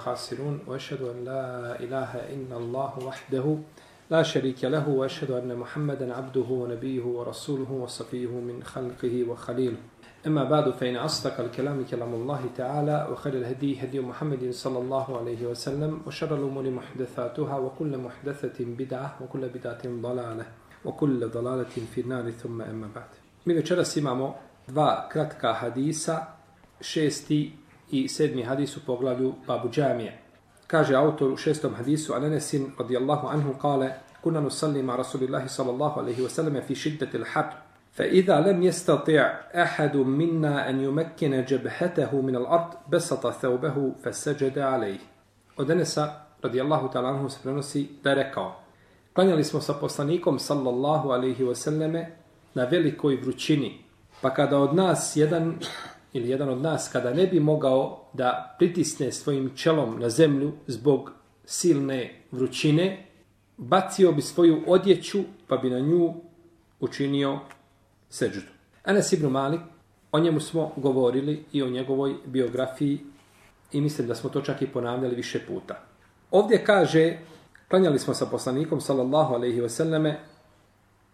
خاسرون وأشهد أن لا إله إلا الله وحده لا شريك له وأشهد أن محمدا عبده ونبيه ورسوله وصفيه من خلقه وخليله. أما بعد فإن أصدق الكلام كلام الله تعالى وخير الهدي هدي محمد صلى الله عليه وسلم وشر الأمور محدثاتها وكل محدثة بدعة وكل بدعة ضلالة وكل ضلالة في النار. ثم أما بعد. Mi večeras imamo dva kratka hadisa, šesti i sedmi hadis u poglavlju Babu Džamije. Kaže autor u šestom hadisu, Ananesin radijallahu anhu kale, kuna nusalli ma Rasulillahi sallallahu alaihi wasallam fi šiddati l-habr. فإذا لم يستطع أحد منا أن يمكن جبهته من الأرض بسط ثوبه فسجد عليه. Od Anesa radijallahu ta'ala anhu se prenosi da je rekao Klanjali smo sa poslanikom sallallahu alaihi wasallame na velikoj vrućini, pa kada od nas jedan ili jedan od nas kada ne bi mogao da pritisne svojim čelom na zemlju zbog silne vrućine, bacio bi svoju odjeću pa bi na nju učinio seđudu. Anas ibn Malik, o njemu smo govorili i o njegovoj biografiji i mislim da smo to čak i ponavljali više puta. Ovdje kaže, klanjali smo sa poslanikom sallallahu alaihi wasallame,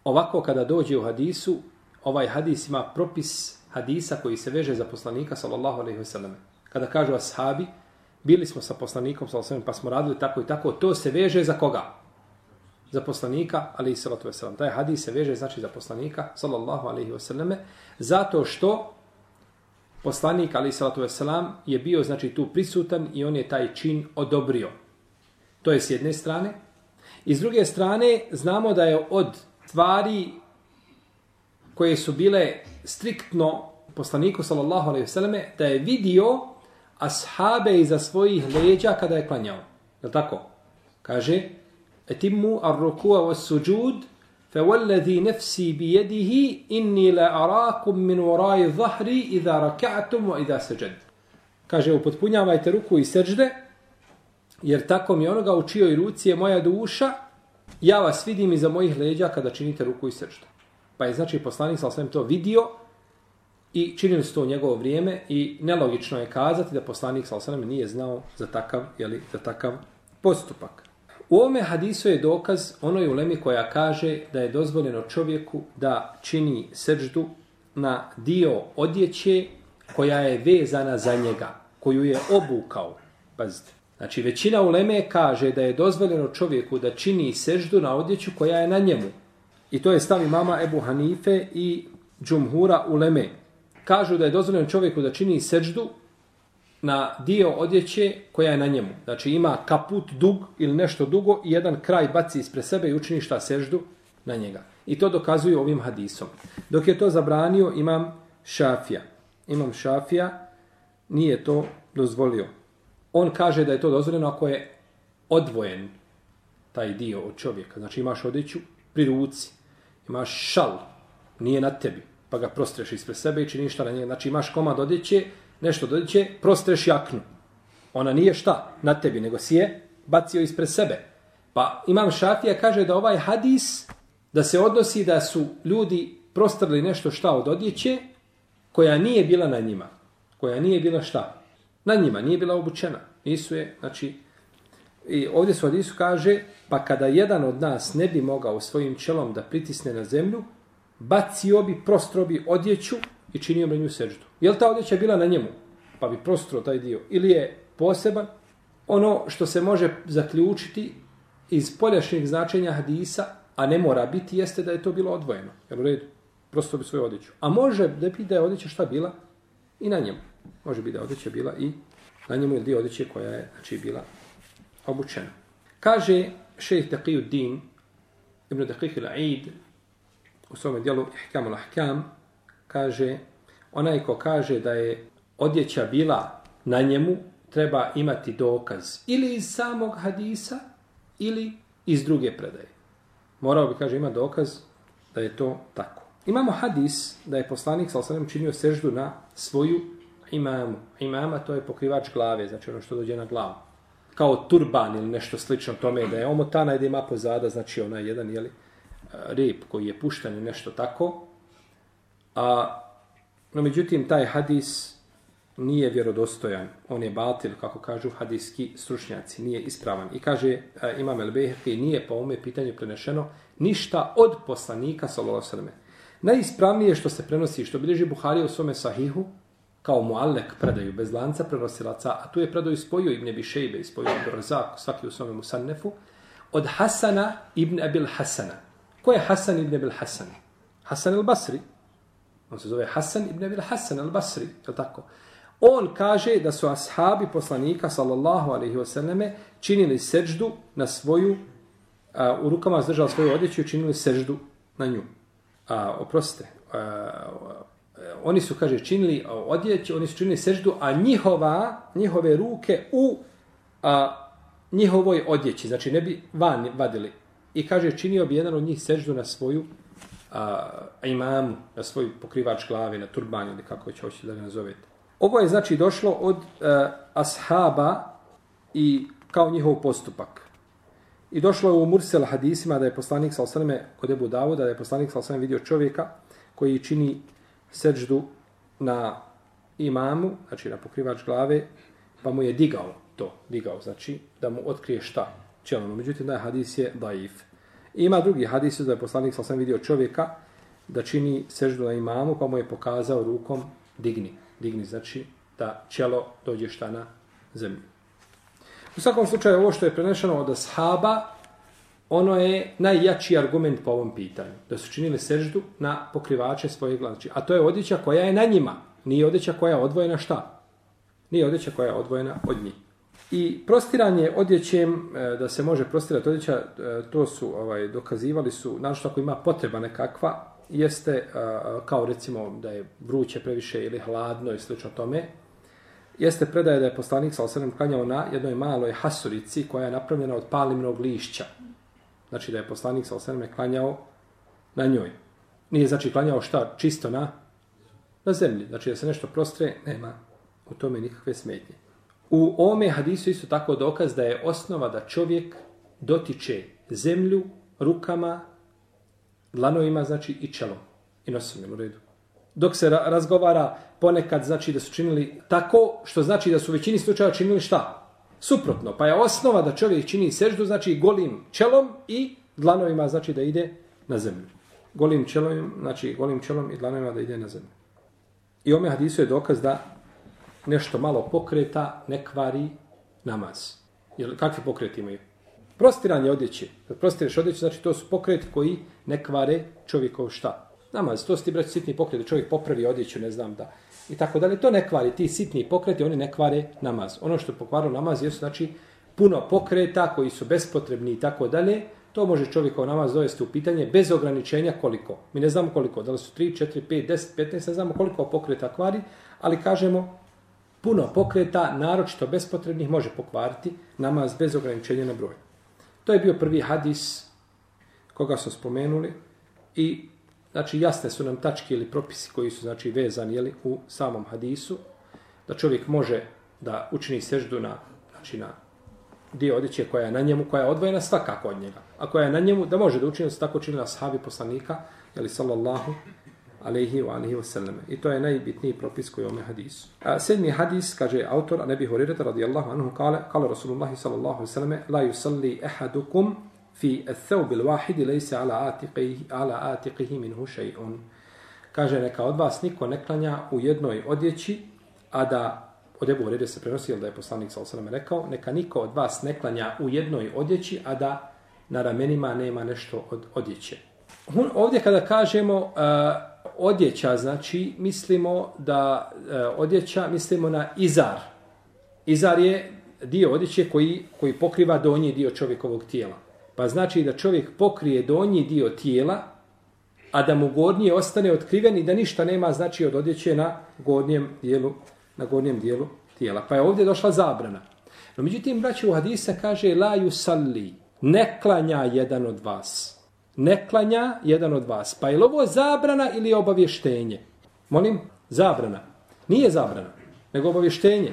ovako kada dođe u hadisu, ovaj hadis ima propis hadisa koji se veže za poslanika sallallahu alejhi ve sellem. Kada kažu ashabi, bili smo sa poslanikom sallallahu alejhi ve pa smo radili tako i tako, to se veže za koga? Za poslanika alejhi salatu ve sellem. Taj hadis se veže znači za poslanika sallallahu alejhi ve selleme zato što poslanik alejhi salatu ve selam je bio znači tu prisutan i on je taj čin odobrio. To je s jedne strane. I s druge strane, znamo da je od stvari koje su bile striktno poslaniku sallallahu alejhi ve selleme da je vidio ashabe iza svojih leđa kada je klanjao. Je tako? Kaže: "Etimmu ar-ruku'a was-sujud fa wallazi nafsi bi yadihi inni la arakum min wara'i ركعتم idha rak'atum wa idha sajad." Kaže: "Upotpunjavajte ruku i sećde, jer tako mi onoga u čijoj ruci je moja duša, ja vas vidim iza mojih leđa kada činite ruku i sećdu." Pa je znači poslanik sa to vidio i činili su to u njegovo vrijeme i nelogično je kazati da poslanik sa nije znao za takav, jeli, za takav postupak. U ovome hadisu je dokaz onoj ulemi koja kaže da je dozvoljeno čovjeku da čini srđdu na dio odjeće koja je vezana za njega, koju je obukao. Pazite. Znači, većina uleme kaže da je dozvoljeno čovjeku da čini seždu na odjeću koja je na njemu. I to je stavi mama Ebu Hanife i Džumhura Uleme. Kažu da je dozvoljeno čovjeku da čini seđdu na dio odjeće koja je na njemu. Znači ima kaput dug ili nešto dugo i jedan kraj baci ispred sebe i učini šta seždu na njega. I to dokazuju ovim hadisom. Dok je to zabranio imam šafija. Imam šafija nije to dozvolio. On kaže da je to dozvoljeno ako je odvojen taj dio od čovjeka. Znači imaš odjeću pri ruci imaš šal, nije na tebi, pa ga prostreš ispred sebe i činiš šta na njega. Znači imaš komad odjeće, nešto odjeće, prostreš jaknu. Ona nije šta na tebi, nego si je bacio ispred sebe. Pa imam šafija kaže da ovaj hadis, da se odnosi da su ljudi prostrli nešto šta od odjeće, koja nije bila na njima. Koja nije bila šta? Na njima, nije bila obučena. Nisu je, znači, I ovdje su Hadisu kaže, pa kada jedan od nas ne bi mogao svojim čelom da pritisne na zemlju, bacio bi, prostro bi odjeću i činio bi nju seždu. Je li ta odjeća bila na njemu? Pa bi prostro taj dio. Ili je poseban? Ono što se može zaključiti iz poljašnjeg značenja hadisa, a ne mora biti, jeste da je to bilo odvojeno. Jel u redu? Prosto bi svoju odjeću. A može da bi da je odjeća šta bila? I na njemu. Može bi da je odjeća bila i na njemu ili dio odjeće koja je znači, bila obučeno. Kaže šejh Taqiyuddin ibn Daqiq al-Aid u svom dijelu Ihkam al-Ahkam kaže onaj ko kaže da je odjeća bila na njemu treba imati dokaz ili iz samog hadisa ili iz druge predaje. Morao bi, kaže, ima dokaz da je to tako. Imamo hadis da je poslanik sa osanem činio seždu na svoju imamu. Imama to je pokrivač glave, znači ono što dođe na glavu kao turban ili nešto slično tome, da je omotana i da ima pozada, znači onaj jedan jeli, e, rep koji je pušten ili nešto tako. A, no, međutim, taj hadis nije vjerodostojan, on je batil, kako kažu hadijski stručnjaci, nije ispravan. I kaže uh, Imam El Behri, nije po ome pitanju prenešeno ništa od poslanika, sallallahu sallam. Najispravnije što se prenosi, što bilježi Buhari u svome sahihu, kao muallek predaju bez lanca prenosilaca, a tu je predaju spojio Ibn Abi Shejbe, spojio Abdurazak, svaki u svome musannefu, od Hasana ibn Abil Hasana. Ko je Hasan ibn Abil Hasan? Hasan al-Basri. On se zove Hasan ibn Abil Hasan al-Basri, je tako? On kaže da su ashabi poslanika, sallallahu alaihi wasallame, činili seđdu na svoju, a, u rukama zdržali svoju odjeću i činili seđdu na nju. A, oprostite, a, Eh, oni su, kaže, činili eh, odjeći, oni su činili seždu, a njihova, njihove ruke u a, njihovoj odjeći, znači ne bi van vadili. I kaže, činio bi jedan od njih seždu na svoju a, imamu, na svoj pokrivač glave, na turban ili kako će hoći da ga nazovete. Ovo je znači došlo od a, ashaba i kao njihov postupak. I došlo je u Mursel hadisima da je poslanik sa osaneme kod Ebu Davuda, da je poslanik sa osaneme vidio čovjeka koji čini seđdu na imamu, znači na pokrivač glave, pa mu je digao to, digao, znači da mu otkrije šta čelano. Međutim, da hadis je daif. I ima drugi hadis da je poslanik sa sam vidio čovjeka da čini seždu na imamu, pa mu je pokazao rukom digni. Digni znači da čelo dođe šta na zemlju. U svakom slučaju, ovo što je prenešeno od ashaba, ono je najjači argument po ovom pitanju. Da su činili seždu na pokrivače svoje glavice. A to je odjeća koja je na njima. Nije odjeća koja je odvojena šta? Nije odjeća koja je odvojena od njih. I prostiranje odjećem, e, da se može prostirati odjeća, e, to su ovaj, dokazivali su, našto ako ima potreba nekakva, jeste e, kao recimo da je vruće previše ili hladno i slično tome, jeste predaje da je poslanik sa osrednjem klanjao na jednoj maloj hasurici koja je napravljena od palimnog lišća. Znači da je poslanik sa osrednjem klanjao na njoj. Nije znači klanjao šta čisto na, na zemlji. Znači da se nešto prostre, nema u tome nikakve smetnje. U ome hadisu isto tako dokaz da je osnova da čovjek dotiče zemlju rukama, dlanovima, znači i čelom. I nosim u redu. Dok se ra razgovara ponekad, znači da su činili tako, što znači da su u većini slučajeva činili šta? Suprotno. Pa je osnova da čovjek čini seždu, znači golim čelom i dlanovima, znači da ide na zemlju. Golim čelom, znači golim čelom i dlanovima da ide na zemlju. I ome hadisu je dokaz da nešto malo pokreta ne kvari namaz. Jer kakvi pokreti imaju? Prostiranje odjeće. Kad prostireš odjeće, znači to su pokreti koji ne kvare čovjekov šta? Namaz. To su ti braći sitni pokreti. Čovjek popravi odjeću, ne znam da. I tako dalje. To ne kvari. Ti sitni pokreti, oni ne kvare namaz. Ono što pokvaru namaz je znači puno pokreta koji su bespotrebni i tako dalje. To može čovjekov namaz dovesti u pitanje bez ograničenja koliko. Mi ne znamo koliko. Da li su 3, 4, 5, 10, 15, ne znamo koliko pokreta kvari, ali kažemo puno pokreta, naročito bespotrebnih, može pokvariti namaz bez ograničenja na broj. To je bio prvi hadis koga smo spomenuli i znači jasne su nam tačke ili propisi koji su znači vezani jeli, u samom hadisu da čovjek može da učini seždu na, znači na dio odjeće koja je na njemu, koja je odvojena svakako od njega. A koja je na njemu, da može da učini se tako učinila sahabi poslanika, jeli sallallahu alaihi wa alihi wasallam. I to je najbitniji propis koji je ome hadisu. A sedmi hadis, kaže autor, a nebi Horirata radijallahu anhu, kale, kale Rasulullah sallallahu alaihi wasallam, la yusalli ehadukum fi الثوب الواحد ليس على عاتقه على عاتقه منه شيء. Kaže neka od vas niko ne klanja u jednoj odjeći, a da od Ebu Hurire se prenosi, da je poslanik sallallahu alaihi rekao, neka niko od vas ne klanja u jednoj odjeći, a da na ramenima nema nešto od odjeće. Ovdje kada kažemo uh, odjeća, znači, mislimo da uh, odjeća, mislimo na izar. Izar je dio odjeće koji, koji pokriva donji dio čovjekovog tijela. Pa znači da čovjek pokrije donji dio tijela, a da mu gornji ostane otkriven i da ništa nema znači od odjeće na gornjem dijelu, na gornjem dijelu tijela. Pa je ovdje došla zabrana. No međutim, braći u hadisa kaže la yusalli, ne klanja jedan od vas ne klanja jedan od vas. Pa je li ovo zabrana ili obavještenje? Molim, zabrana. Nije zabrana, nego obavještenje.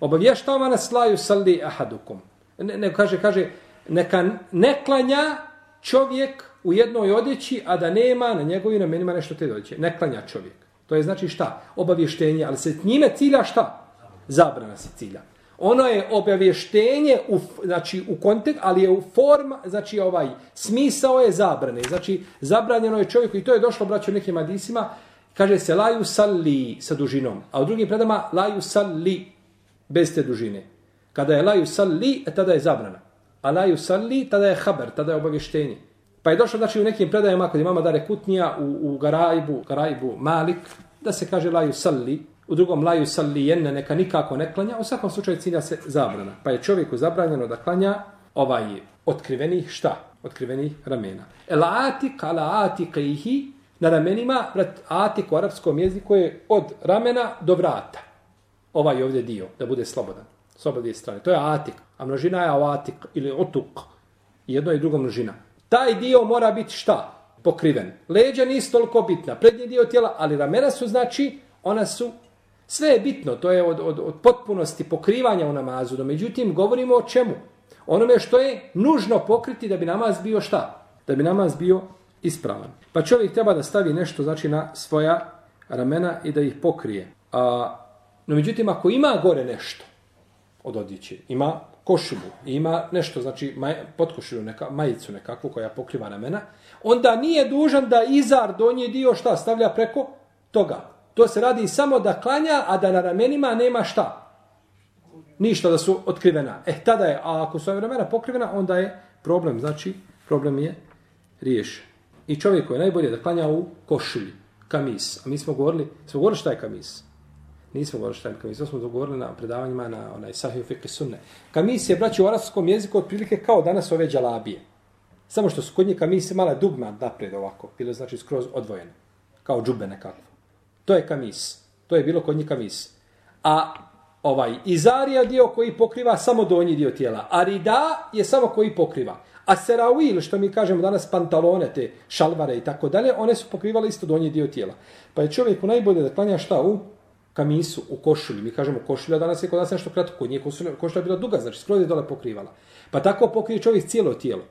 Obavještava nas laju salli ahadukum. Ne, ne, kaže, kaže, neka ne klanja čovjek u jednoj odjeći, a da nema na njegovim ramenima nešto te dođe. Ne klanja čovjek. To je znači šta? Obavještenje, ali se njime cilja šta? Zabrana se cilja. Ono je obavještenje u, znači, u kontekst, ali je u forma, znači ovaj, smisao je zabrane. Znači, zabranjeno je čovjeku, i to je došlo, braću, nekim adisima, kaže se laju salli sa dužinom, a u drugim predama laju salli bez te dužine. Kada je laju salli, e tada je zabrana. A yusalli, salli, tada je haber, tada je obavještenje. Pa je došlo, znači, u nekim predajama, kod imama Dare Kutnija, u, u Garajbu, Garajbu Malik, da se kaže la yusalli, u drugom la yusalli jenne, neka nikako ne klanja, u svakom slučaju cilja se zabrana. Pa je čovjeku zabranjeno da klanja ovaj otkrivenih šta? Otkrivenih ramena. El atik ala atikaihi, na ramenima, brat, atik u arapskom jeziku je od ramena do vrata. Ovaj ovdje dio, da bude slobodan. Slobodne strane. To je atik. A množina je avatik ili otuk. Jedno i drugo množina. Taj dio mora biti šta? Pokriven. Leđa nisu toliko bitna. Prednji dio tijela, ali ramena su znači, ona su Sve je bitno, to je od, od, od potpunosti pokrivanja u namazu, no međutim govorimo o čemu? Onome što je nužno pokriti da bi namaz bio šta? Da bi namaz bio ispravan. Pa čovjek treba da stavi nešto znači na svoja ramena i da ih pokrije. A, no međutim, ako ima gore nešto od odjeće, ima košubu, ima nešto, znači maj, podkošulju, neka, majicu nekakvu koja pokriva ramena, onda nije dužan da izar donji dio šta stavlja preko toga. To se radi samo da klanja, a da na ramenima nema šta. Ništa da su otkrivena. E, tada je, a ako su ramena pokrivena, onda je problem, znači, problem je riješen. I čovjek koji je najbolje da klanja u košulji, kamis. A mi smo govorili, smo govorili šta je kamis. Nismo govorili šta je kamis. Smo dogovorili na predavanjima na onaj sahiju fiqh sunne. Kamis je, braći, u arabskom jeziku otprilike kao danas ove džalabije. Samo što su kod njih kamise mala dugma napred ovako. Bilo znači skroz odvojene. Kao džube nekako. To je kamis. To je bilo kod njih kamis. A ovaj izarija dio koji pokriva samo donji dio tijela. A rida je samo koji pokriva. A serawil, što mi kažemo danas pantalone, te šalvare i tako dalje, one su pokrivale isto donji dio tijela. Pa je čovjeku najbolje da klanja šta u kamisu, u košulji. Mi kažemo košulja, danas je kod nas nešto kratko. Kod nje košulja, košulja je bila duga, znači skroz je dole pokrivala. Pa tako pokrije čovjek cijelo tijelo.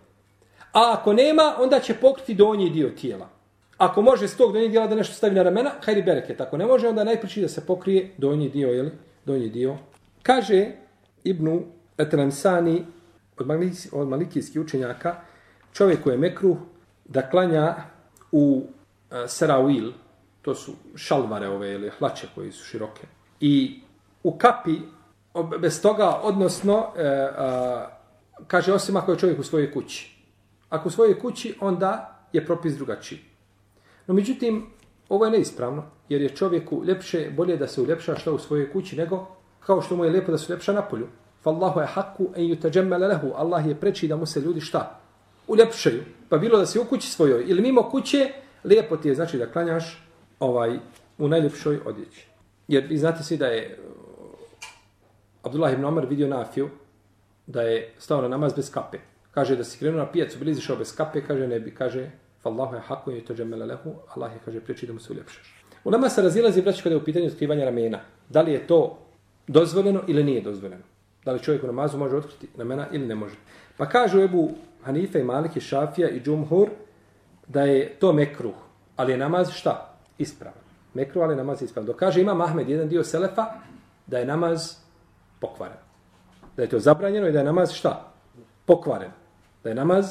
A ako nema, onda će pokriti donji dio tijela. Ako može s tog donjeg dijela da nešto stavi na ramena, hajde bereke. Tako ne može, onda najpriči da se pokrije donji dio, jel? Donji dio. Kaže Ibnu Etransani od, maliki, od malikijskih učenjaka, čovjek koji je mekruh da klanja u e, uh, serawil, to su šalvare ove ili hlače koji su široke, i u kapi, bez toga, odnosno, e, a, kaže osim ako je čovjek u svojoj kući. Ako u svojoj kući, onda je propis drugačiji. No međutim, ovo je neispravno, jer je čovjeku ljepše, bolje da se uljepša što u svojoj kući, nego kao što mu je lijepo da se uljepša na polju. Fallahu je haku en yutajammala lahu. Allah je preči da mu se ljudi šta? Uljepšaju. Pa bilo da se u kući svojoj ili mimo kuće, lijepo ti je znači da klanjaš ovaj u najljepšoj odjeći. Jer vi znate svi da je uh, Abdullah ibn Omar vidio Nafiju da je stao na namaz bez kape. Kaže da si krenuo na pijacu, bili izišao bez kape, kaže ne bi, kaže Fallahu je hakun i to džemele lehu, Allah je, kaže, priječi da mu se uljepšaš. U nama se razilazi, braći, kada je u pitanju otkrivanja ramena. Da li je to dozvoljeno ili nije dozvoljeno? Da li čovjek u namazu može otkriti ramena ili ne može? Pa kažu Ebu Hanife i Maliki, Šafija i Džumhur da je to mekruh, ali je namaz šta? Ispravan. Mekruh, ali je namaz ispravan. Dok kaže ima Mahmed, jedan dio Selefa, da je namaz pokvaren. Da je to zabranjeno i da je namaz šta? Pokvaren. Da je namaz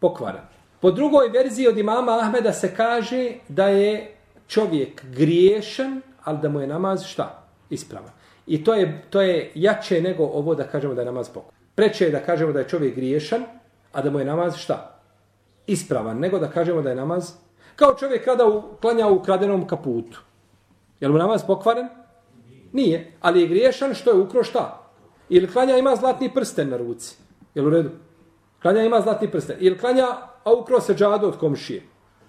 pokvaren. Po drugoj verziji od imama Ahmeda se kaže da je čovjek griješan, ali da mu je namaz šta? Ispravan. I to je, to je jače nego ovo da kažemo da je namaz pokvaren. Preče je da kažemo da je čovjek griješan, a da mu je namaz šta? Ispravan. Nego da kažemo da je namaz kao čovjek kada u, klanja u kradenom kaputu. Je mu namaz pokvaren? Nije. Ali je griješan što je ukro šta? Ili klanja ima zlatni prsten na ruci. Je u redu? Klanja ima zlatni prsten. Ili klanja a ukro se džadu od komšije.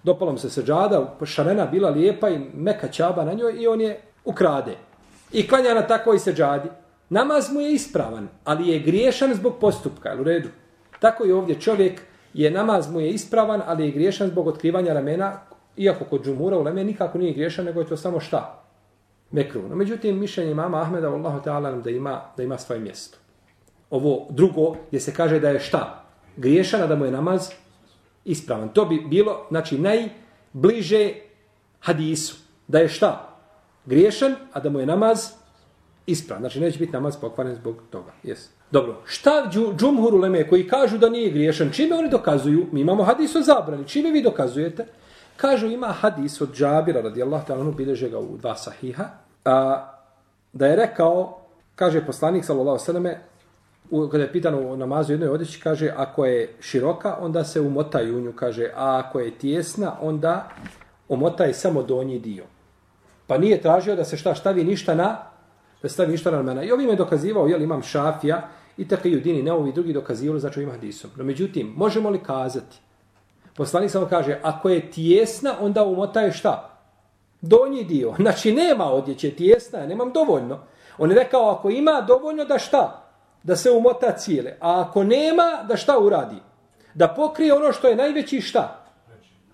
Dopalo mu se se džada, šarena bila lijepa i meka čaba na njoj i on je ukrade. I klanja na takvoj se džadi. Namaz mu je ispravan, ali je griješan zbog postupka, u redu. Tako je ovdje čovjek je namaz mu je ispravan, ali je griješan zbog otkrivanja ramena, iako kod džumura u leme nikako nije griješan, nego je to samo šta? Mekru. No, međutim, mišljenje mama Ahmeda, Allahu ta'ala, da ima, da ima svoje mjesto. Ovo drugo, gdje se kaže da je šta? Griješan, da mu je namaz ispravan. To bi bilo, znači, najbliže hadisu. da je šta? Griješan, a da mu je namaz ispravan. Znači, neće biti namaz pokvaren zbog toga. Jesi. Dobro, šta džumhur uleme koji kažu da nije griješan, čime oni dokazuju? Mi imamo hadis o zabrani, čime vi dokazujete? Kažu, ima hadis od Džabira, radijallahu ta'ala, ono bileže ga u dva sahiha, a, da je rekao, kaže poslanik, sallallahu sallame, kada je pitano o namazu jednoj odjeći, kaže, ako je široka, onda se umotaj u nju, kaže, a ako je tjesna, onda omotaj samo donji dio. Pa nije tražio da se šta stavi ništa na, da stavi ništa na ramena. I ovim je dokazivao, jel imam šafija, i tako i u dini, drugi dokazivali, znači ovim hadisom. No međutim, možemo li kazati, poslanik samo kaže, ako je tijesna, onda umotaj šta? Donji dio. Znači, nema odjeće, tijesna, nemam dovoljno. On je rekao, ako ima dovoljno, da šta? da se umota cijele. A ako nema, da šta uradi? Da pokrije ono što je najveći šta?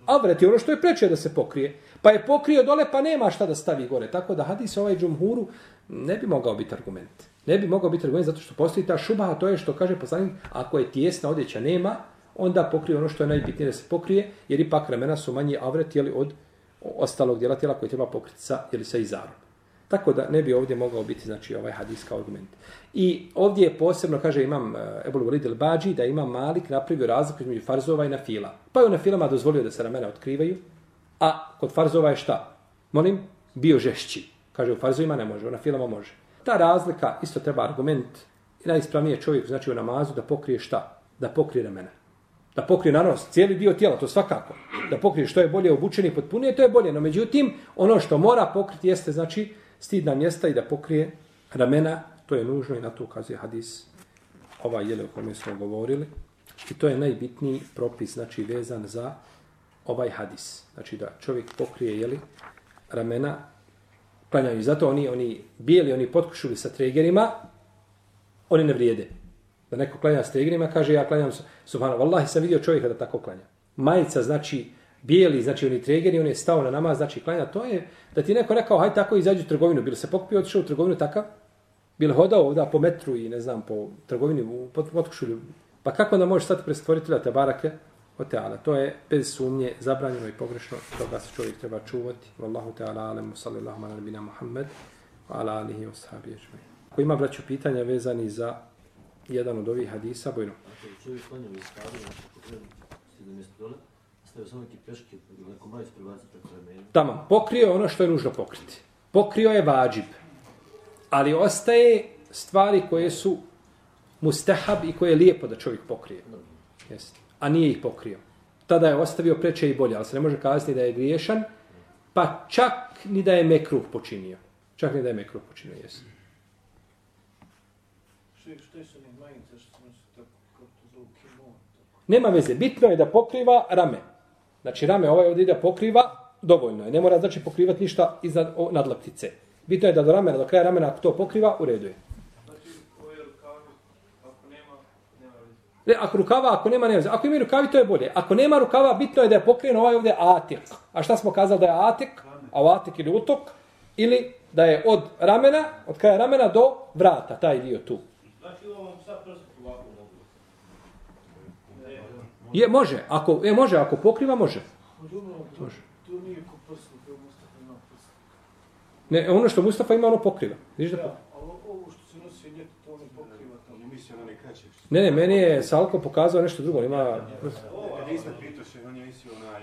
Avret je ono što je preče da se pokrije. Pa je pokrio dole, pa nema šta da stavi gore. Tako da hadis ovaj džumhuru ne bi mogao biti argument. Ne bi mogao biti argument zato što postoji ta šuba, a to je što kaže poslanik, ako je tijesna odjeća nema, onda pokrije ono što je najbitnije da se pokrije, jer ipak ramena su manje avret jeli, od ostalog dijela tijela koje treba pokriti sa, jeli, sa izarom. Tako da ne bi ovdje mogao biti znači ovaj hadis kao argument. I ovdje je posebno, kaže imam eh, Ebul Walid el Bađi, da ima Malik napravio razliku između farzova i na fila. Pa je na filama dozvolio da se ramena otkrivaju, a kod farzova je šta? Molim, bio žešći. Kaže, u farzovima ne može, u na filama može. Ta razlika, isto treba argument, i najispravnije čovjek, znači u namazu, da pokrije šta? Da pokrije ramena. Da pokrije naravno cijeli dio tijela, to svakako. Da pokrije što je bolje obučeni i potpunije, to je bolje. No međutim, ono što mora pokriti jeste, znači, stidna mjesta i da pokrije ramena, to je nužno i na to ukazuje hadis ovaj jele o kome smo govorili. I to je najbitniji propis, znači vezan za ovaj hadis. Znači da čovjek pokrije jeli, ramena, klanjaju. Zato oni, oni bijeli, oni potkušuli sa tregerima, oni ne vrijede. Da neko klanja s tregerima, kaže ja klanjam, subhano, vallahi sam vidio čovjeka da tako klanja. Majica znači bijeli, znači oni tregeri, on je stao na namaz, znači klanja, to je da ti neko rekao, haj tako izađi u trgovinu, bilo se pokupio, otišao u trgovinu takav, bilo hodao ovdje po metru i ne znam, po trgovini, u potkušulju, pa kako onda možeš stati pred stvoritelja te barake, o teala, to je bez sumnje zabranjeno i pogrešno, toga se čovjek treba čuvati, Wallahu teala, alemu, sallallahu ala nabina Muhammed, ala alihi wa sahabi ježme. Ako ima braću pitanja vezani za jedan od ovih hadisa, bojno. Ako čovjek klanja mi stavi, znači, stavio samo neki peške, neko majicu prebaciti preko ramena. Tamo, pokrio ono što je nužno pokriti. Pokrio je vađib. Ali ostaje stvari koje su mustahab i koje je lijepo da čovjek pokrije. Jeste. A nije ih pokrio. Tada je ostavio preče i bolje, ali se ne može kazati da je griješan, pa čak ni da je mekruh počinio. Čak ni da je mekruh počinio, jeste. Što je? Nema veze, bitno je da pokriva rame. Znači rame ovaj ovdje ide pokriva, dovoljno je. Ne mora znači pokrivati ništa iznad nadlaktice. Bitno je da do ramena, do kraja ramena, ako to pokriva, u redu je. Znači, ne, ako rukava, ako nema, nema. Ako ima rukavi, to je bolje. Ako nema rukava, bitno je da je pokriven ovaj ovdje atik. A šta smo kazali da je atik? A atik ili utok? Ili da je od ramena, od kraja ramena do vrata, taj dio tu. Znači, ovo sad prst ovako Je, može. Ako, je, može. Ako pokriva, može. Može. Ne, ono što Mustafa ima, ono pokriva. Viš da pokriva. Ne, ne, meni je Salko pokazao nešto drugo. Ima... Nisam pitao se, on je mislio na.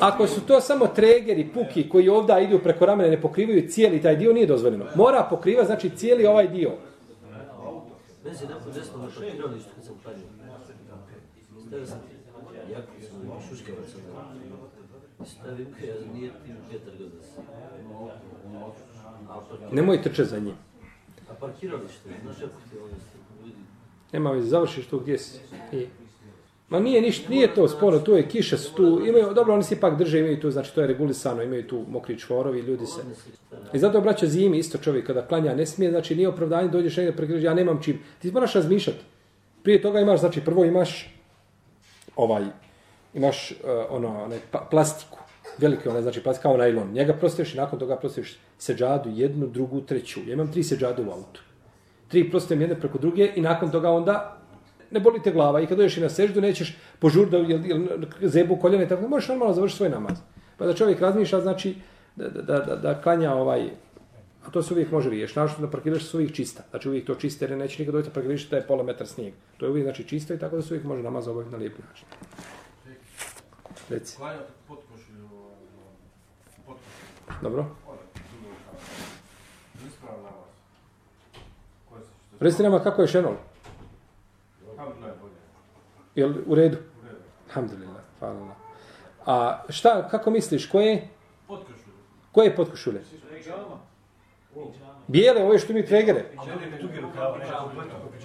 Ako su to samo tregeri, puki, koji ovdje idu preko ramene, ne pokrivaju cijeli taj dio, nije dozvoljeno. Mora pokriva, znači cijeli ovaj dio. Meni se nakon desno na parkiralištu kad sam klanio. Stavio sam jako sam šuškavac sam da. Stavio ga, ja nije tim. Nemoj trče za njim. A parkiralište, znaš kako ti ovdje ljudi? Nema veze, završiš tu gdje si. I... Ma nije ništa, nije to sporo, tu je kiše su tu, imaju, dobro, oni se ipak drže, imaju tu, znači to je regulisano, imaju tu mokri čvorovi, ljudi se. I zato obraća zimi isto čovjek kada klanja, ne smije, znači nije opravdanje, dođeš negdje prekriži, ja nemam čim. Ti moraš razmišljati. Prije toga imaš, znači prvo imaš ovaj, imaš uh, ono, ne, pa, plastiku, veliki one, znači plastika kao najlon. Njega prostiš i nakon toga prostiš seđadu, jednu, drugu, treću. Ja imam tri seđade u autu. Tri prostim jedne preko druge i nakon toga onda ne boli te glava i kad dođeš i na seždu nećeš požur da jel, jel, zebu koljene, tako možeš normalno završiti svoj namaz. Pa da čovjek razmišlja, znači, da, da, da, da klanja ovaj, a to se uvijek može riješiti, znači da parkiraš se uvijek čista. Znači uvijek to čiste, jer neće nikad dojeti parkiraš da je pola metar snijeg. To je uvijek znači čisto i tako da se uvijek može namaz obaviti na lijep način. Reci. Klanjate pod košulju. Dobro. Ode, drugo kao. Ispravan namaz. Koje su što? Reci nama kako je šenol. Je. Jel u redu? U redu. Alhamdulillah. Hvala Allah. A šta, kako misliš, koje, Pod košulju. koje je potkošulje? Bijele, ove što mi tregere.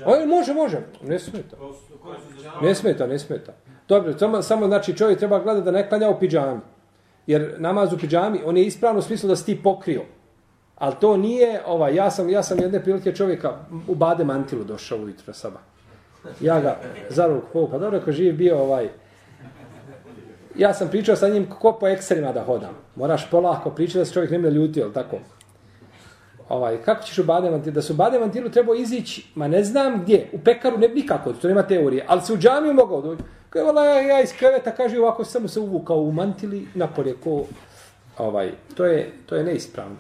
Oj, može, može. Ne smeta. Ne smeta, ne smeta. Dobro, samo, samo znači čovjek treba gledati da ne klanja u pidžami. Jer namaz u pidžami, on je ispravno u smislu da si ti pokrio. Ali to nije, ovaj, ja sam, ja sam jedne prilike čovjeka u bade mantilu došao ujutro saba. Ja ga za ruku povu, pa dobro, ako živ bio ovaj, ja sam pričao sa njim kako po ekserima da hodam. Moraš polako pričati da se čovjek ne bi ljutio, jel tako? Ovaj, kako ćeš u bade mantilu? Da su u bade mantilu trebao izići, ma ne znam gdje, u pekaru ne bi nikako, to nema teorije, ali se u džamiju mogao doći. Kaže, vala, ja, ja iz kreveta, kaže, ovako samo se uvukao u mantili, napolje, ko, ovaj, to je, to je neispravno.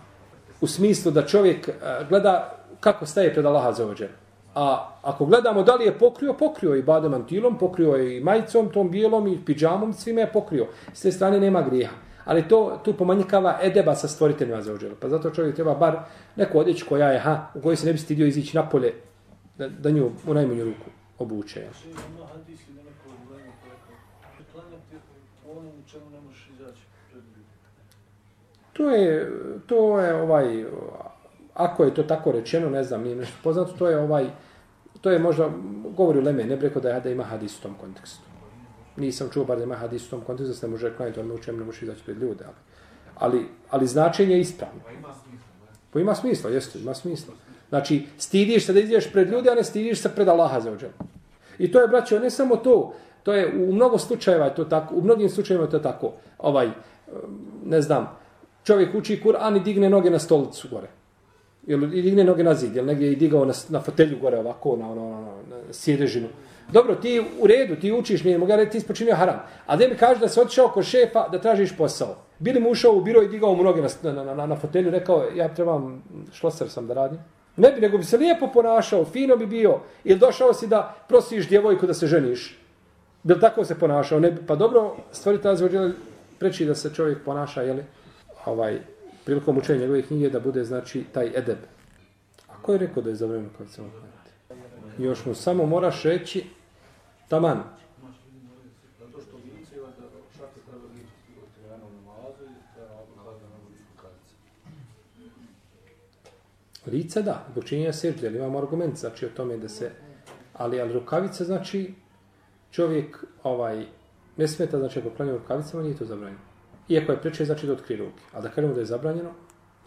U smislu da čovjek a, gleda kako staje pred Allaha za ođer. A ako gledamo da li je pokrio, pokrio je i bade mantilom, pokrio je i majicom, tom bijelom i pidžamom, svime je pokrio. S te strane nema grijeha. Ali to tu pomanjkava edeba sa stvoriteljima za ođer. Pa zato čovjek treba bar neku odjeć koja je, ha, u kojoj se ne bi stidio izići napolje, da, da nju u najmanju ruku obuče. Ja. Znači, ima hadis ili neko vreme ko rekao, klanjati u onom u čemu ne možeš izaći pred ljudi. To je, to je ovaj, ako je to tako rečeno, ne znam, nije nešto poznato, to je ovaj, to je možda, govori Leme, ne bi rekao da, da ima hadis u tom kontekstu. Nisam čuo bar da ima hadis u tom kontekstu, da se ne može klanjati onome u čemu ne možeš izaći pred ljude, ali, ali, ali značenje je ispravno. Pa ima smisla? Pa ima smisla, jeste, ima smisla. Znači, stidiš se da izađeš pred ljude, a ne stidiš se pred Allaha za ođer. I to je, braćo, ne samo to, to je u mnogo slučajeva je to tako, u mnogim slučajevima je to tako. Ovaj, ne znam, čovjek uči Kur'an i digne noge na stolicu gore. Ili i digne noge na zid, ili negdje je i digao na, na fotelju gore ovako, na, ono, na, na sjedežinu. Dobro, ti u redu, ti učiš, nije mogu reći, ti ispočinio haram. A da mi kaže da se otišao kod šefa da tražiš posao. Bili mu ušao u biro i digao mu noge na, na, na, na fotelju, rekao, ja trebam, šloser sam da radim. Ne bi, nego bi se lijepo ponašao, fino bi bio. Ili došao si da prosiš djevojku da se ženiš. Bil tako se ponašao? Ne, bi- pa dobro, stvorite razvođe preći da se čovjek ponaša, jeli, ovaj, prilikom učenja njegove knjige da bude, znači, taj edeb. A ko je rekao da je za vreme kad se on klanjati? Još mu samo moraš reći, taman. Zato što lice da treba biti i. Lice da, zbog činjenja sežde, ali imamo argument, znači o tome da se, ali, ali rukavice, znači, čovjek, ovaj, ne smeta, znači, ako klanja rukavice, rukavicama, nije to zabranjeno. Iako je preče, znači da otkri ruke. A da kažemo da je zabranjeno,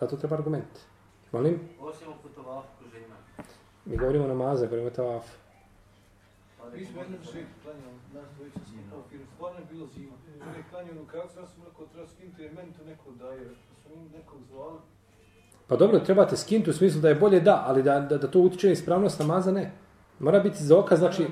da to treba argument. Molim, Osim u putovafu kruženja. mi govorimo o namaze, govorimo o tavafu. Mi smo jednom se klanjali, nas dvojica smo kao firmu, stvarno je bilo zima. On je klanjao rukavice, ja sam rekao, treba skinuti jer meni to neko daje. Pa sam im nekog zvali. Pa dobro, trebate skinuti u smislu da je bolje da, ali da, da, da to utiče na ispravnost namaza, ne. Mora biti za oka, znači,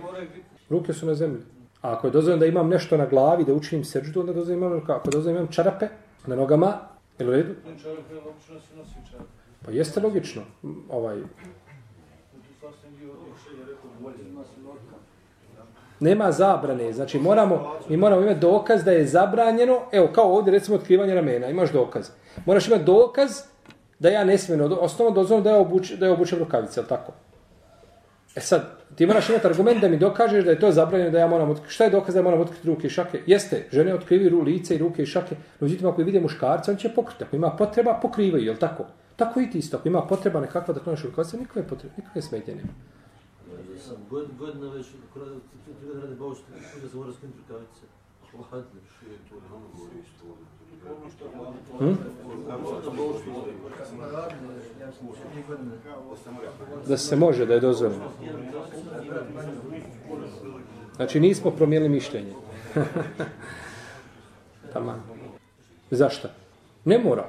ruke su na zemlji. A ako je dozvoljeno da imam nešto na glavi, da učinim seždu, onda dozvoljeno imam, ako je dozvoljeno imam čarape na nogama, je li redu? čarape, ali obično se nosi čarape. Pa jeste logično. Ovaj, je nema zabrane, znači moramo, mi moramo imati dokaz da je zabranjeno, evo kao ovdje recimo otkrivanje ramena, imaš dokaz. Moraš imati dokaz da ja ne smijem, osnovno dozvoljeno da ja, obuč, da ja obučem rukavice, ali tako? E sad, ti moraš imati argument da mi dokažeš da je to zabranjeno da ja moram otkriti. Šta je dokaz da ja moram otkriti ruke i šake? Jeste, žene otkrivi ru, lice i ruke i šake, no međutim ako vide muškarca, on će pokriti. Ako ima potreba, pokrivaju, je li tako? Tako i ti isto, ako ima potreba nekakva da kloniš rukavice, nikakve potrebe, nikakve smetje nema. god, godina već, kada radi bauš, da se mora skinuti rukavice. Hladno. Ono što je hladno. Hm? Da se može, da je dozvoljeno. Znači nismo promijenili mišljenje. Taman. Zašto? Ne mora.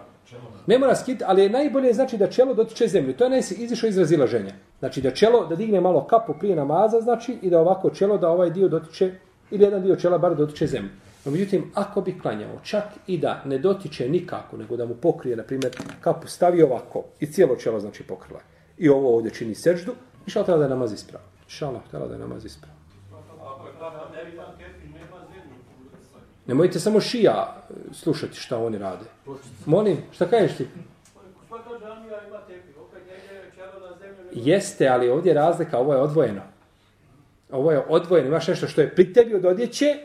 Ne mora skiti, ali je najbolje znači da čelo dotiče zemlju. To je naj izišao iz razilaženja. Znači da čelo, da digne malo kapu prije namaza, znači i da ovako čelo, da ovaj dio dotiče, ili jedan dio čela bar dotiče zemlju. No, međutim, ako bi klanjao čak i da ne dotiče nikako, nego da mu pokrije, na primjer, kapu stavi ovako i cijelo čelo, znači, pokrila. I ovo ovdje čini seždu, inša Allah da je namaz ispravo. Inša Allah da je namaz ispravo. Nemojte samo šija e, slušati šta oni rade. Molim, šta kažeš ti? Jeste, ali ovdje je razlika, ovo je odvojeno. Ovo je odvojeno, imaš nešto što je pri tebi od odjeće,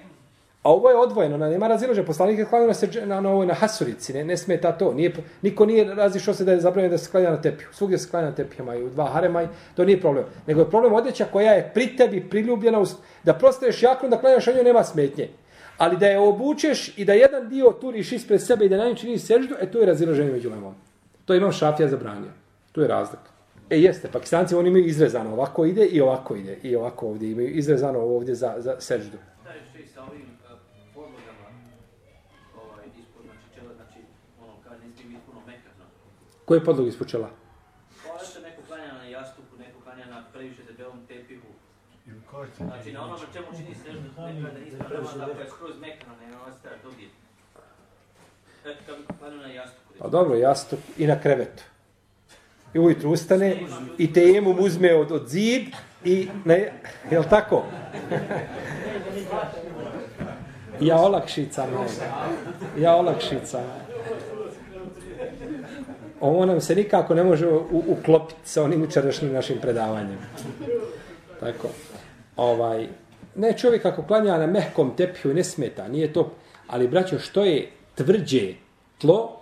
a ovo je odvojeno, na, nema razilaže. Poslanik je klanio na, srđe, na, na, ovoj, na hasurici, ne, ne smeta to. Nije, niko nije razišao se da je zabranjeno da se klanja na tepiju. Svugdje se klanja na tepijama i u dva harema i to nije problem. Nego je problem odjeća koja je pri tebi priljubljena, uz, da prostaješ jaknu, da klanjaš, a nema smetnje. Ali da je obučeš i da jedan dio turiš ispred sebe i da na njim činiš seždu, e to je razilaženje među lemom. To imam šafija zabranio. Tu je razlika. E jeste, pakistanci oni imaju izrezano, ovako ide i ovako ide. I ovako ovdje imaju izrezano ovdje za, za seždu. Koje podlog ispočela? Pa što neko klanja na jastuku, neko klanja na previše debelom tepihu. Znači na onom na čemu čini seždu, neko je da ispravno, da je skroz mekano, ne ostaje dodir. E, kad bi klanio na jastuku. Pa dobro, jastuk i na krevetu. I ujutru ustane i temu mu uzme od, od zid i ne, je li tako? ja olakšica ne. Ja olakšica ne. Ovo nam se nikako ne može u, uklopiti sa onim učerašnjim našim predavanjem. Tako. Ovaj, ne čovjek ako klanja na mehkom tepiju ne smeta, nije to. Ali braćo, što je tvrđe tlo,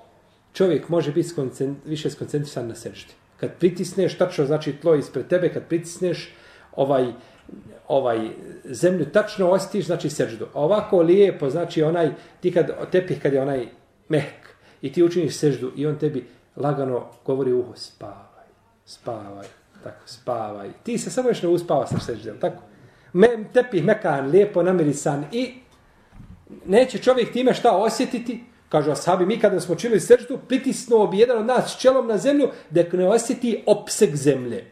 čovjek može biti skoncent, više skoncentrisan na seždi. Kad pritisneš, tačno znači tlo ispred tebe, kad pritisneš ovaj, ovaj zemlju tačno ostiš, znači seždu. A ovako lijepo, znači onaj, ti kad, tepih kad je onaj mehk i ti učiniš seždu i on tebi lagano govori uho, spavaj, spavaj, tako, spavaj. Ti se samo još ne uspava sa seždom, tako? Me, tepih mekan, lijepo namirisan i neće čovjek time šta osjetiti, Kažu ashabi, mi kada smo čili seždu, pritisnuo bi jedan od nas čelom na zemlju, da ne osjeti opseg zemlje.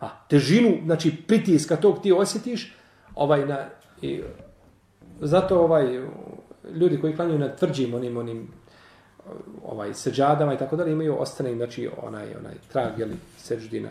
A, težinu, znači pritiska tog ti osjetiš, ovaj, na, i, zato ovaj, ljudi koji klanjaju na tvrđim onim, onim ovaj, seđadama i tako dalje, imaju ostane znači, onaj, onaj trag, jeli, seđdina.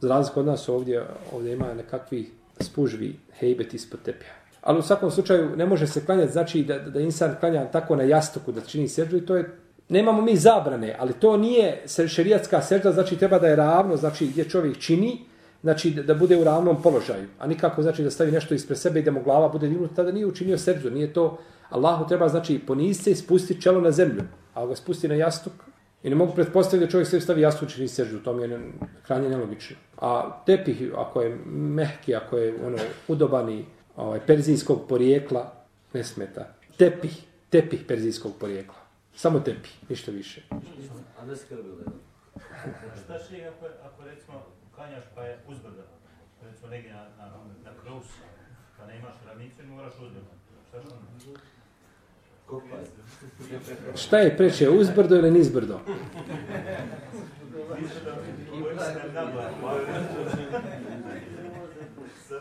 Za razliku od nas ovdje, ovdje ima nekakvi spužvi hejbet ispod tepija. Ali u svakom slučaju ne može se klanjati, znači da, da insan klanja tako na jastuku da čini seždu i to je, nemamo mi zabrane, ali to nije šerijatska sežda, znači treba da je ravno, znači gdje čovjek čini, znači da, da bude u ravnom položaju, a nikako znači da stavi nešto ispred sebe i da mu glava bude dignuta, tada nije učinio seždu, nije to, Allahu treba znači poniziti se i spustiti čelo na zemlju, a ga spusti na jastuk, I ne mogu pretpostaviti da čovjek se stavi jastuk čini seždu, to mi je krajnje nelogično. A tepih, ako je mehki, ako je ono, udobani, ovaj, perzijskog porijekla ne smeta. Tepih, tepih perzijskog porijekla. Samo tepih, ništa više. A ne skrbi da Šta će ako, ako recimo klanjaš pa je uzbrda? Recimo negdje na, na, na krus, pa ne imaš ravnicu i moraš uzbrda. Šta što onda? Šta je preče, uzbrdo ili nizbrdo?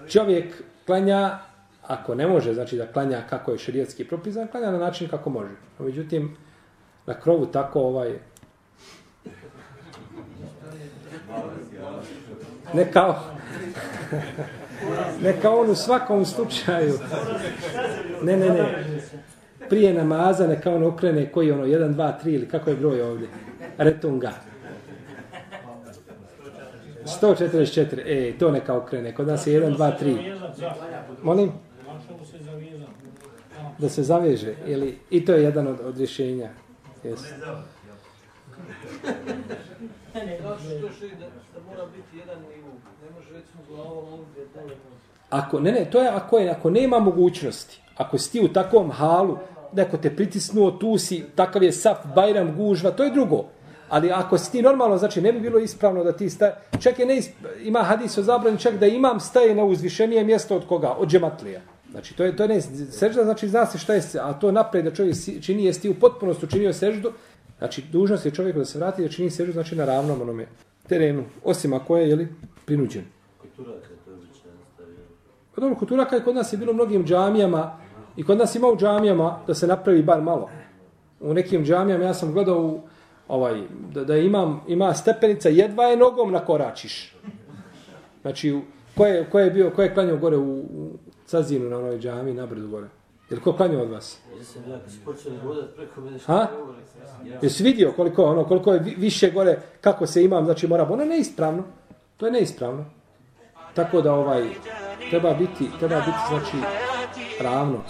Čovjek klanja, ako ne može, znači da klanja kako je širijetski propisan, klanja na način kako može. A međutim, na krovu tako ovaj... Ne kao... ne kao on u svakom slučaju. Ne, ne, ne. Prije namaza neka on okrene koji ono, 1, 2, 3 ili kako je broj ovdje. Retunga. 144, e, to neka okrene. Kod nas je 1, 2, 3. Molim? Da se zaveže. Ili, I to je jedan od, od rješenja. Yes. Ako, ne, ne, to je ako, je, ako nema mogućnosti, ako si ti u takvom halu, neko te pritisnuo, tu si, takav je saf, bajram, gužva, to je drugo. Ali ako si ti normalno, znači ne bi bilo ispravno da ti staje, čak je ne isp... ima hadis o zabrani čak da imam staje na uzvišenije mjesto od koga? Od džematlija. Znači to je, to je ne, sežda znači zna se šta je, a to napred da čovjek čini, jesi ti u potpunosti učinio seždu, znači dužnost je čovjeku da se vrati da čini seždu, znači na ravnom onome terenu, osim ako je, jeli, prinuđen. Kod Turaka je to obično. Pa dobro, kod i kod nas je bilo mnogim džamijama i kod nas ima u džamijama da se napravi bar malo. U nekim džamijama ja sam gledao u, ovaj, da, da imam, ima stepenica, jedva je nogom nakoračiš. Znači, u- ko je, ko je bio, ko je klanjao gore u, u Cazinu na onoj džami, na brdu gore? Jel ko klanjao od vas? Ja sam ja kad se počeli vodat preko mene što Ha? Jesi vidio koliko, ono, koliko je vi- više gore, kako se imam, znači mora, ono je neispravno. To je neispravno. Tako da ovaj, treba biti, treba biti, znači, ravno.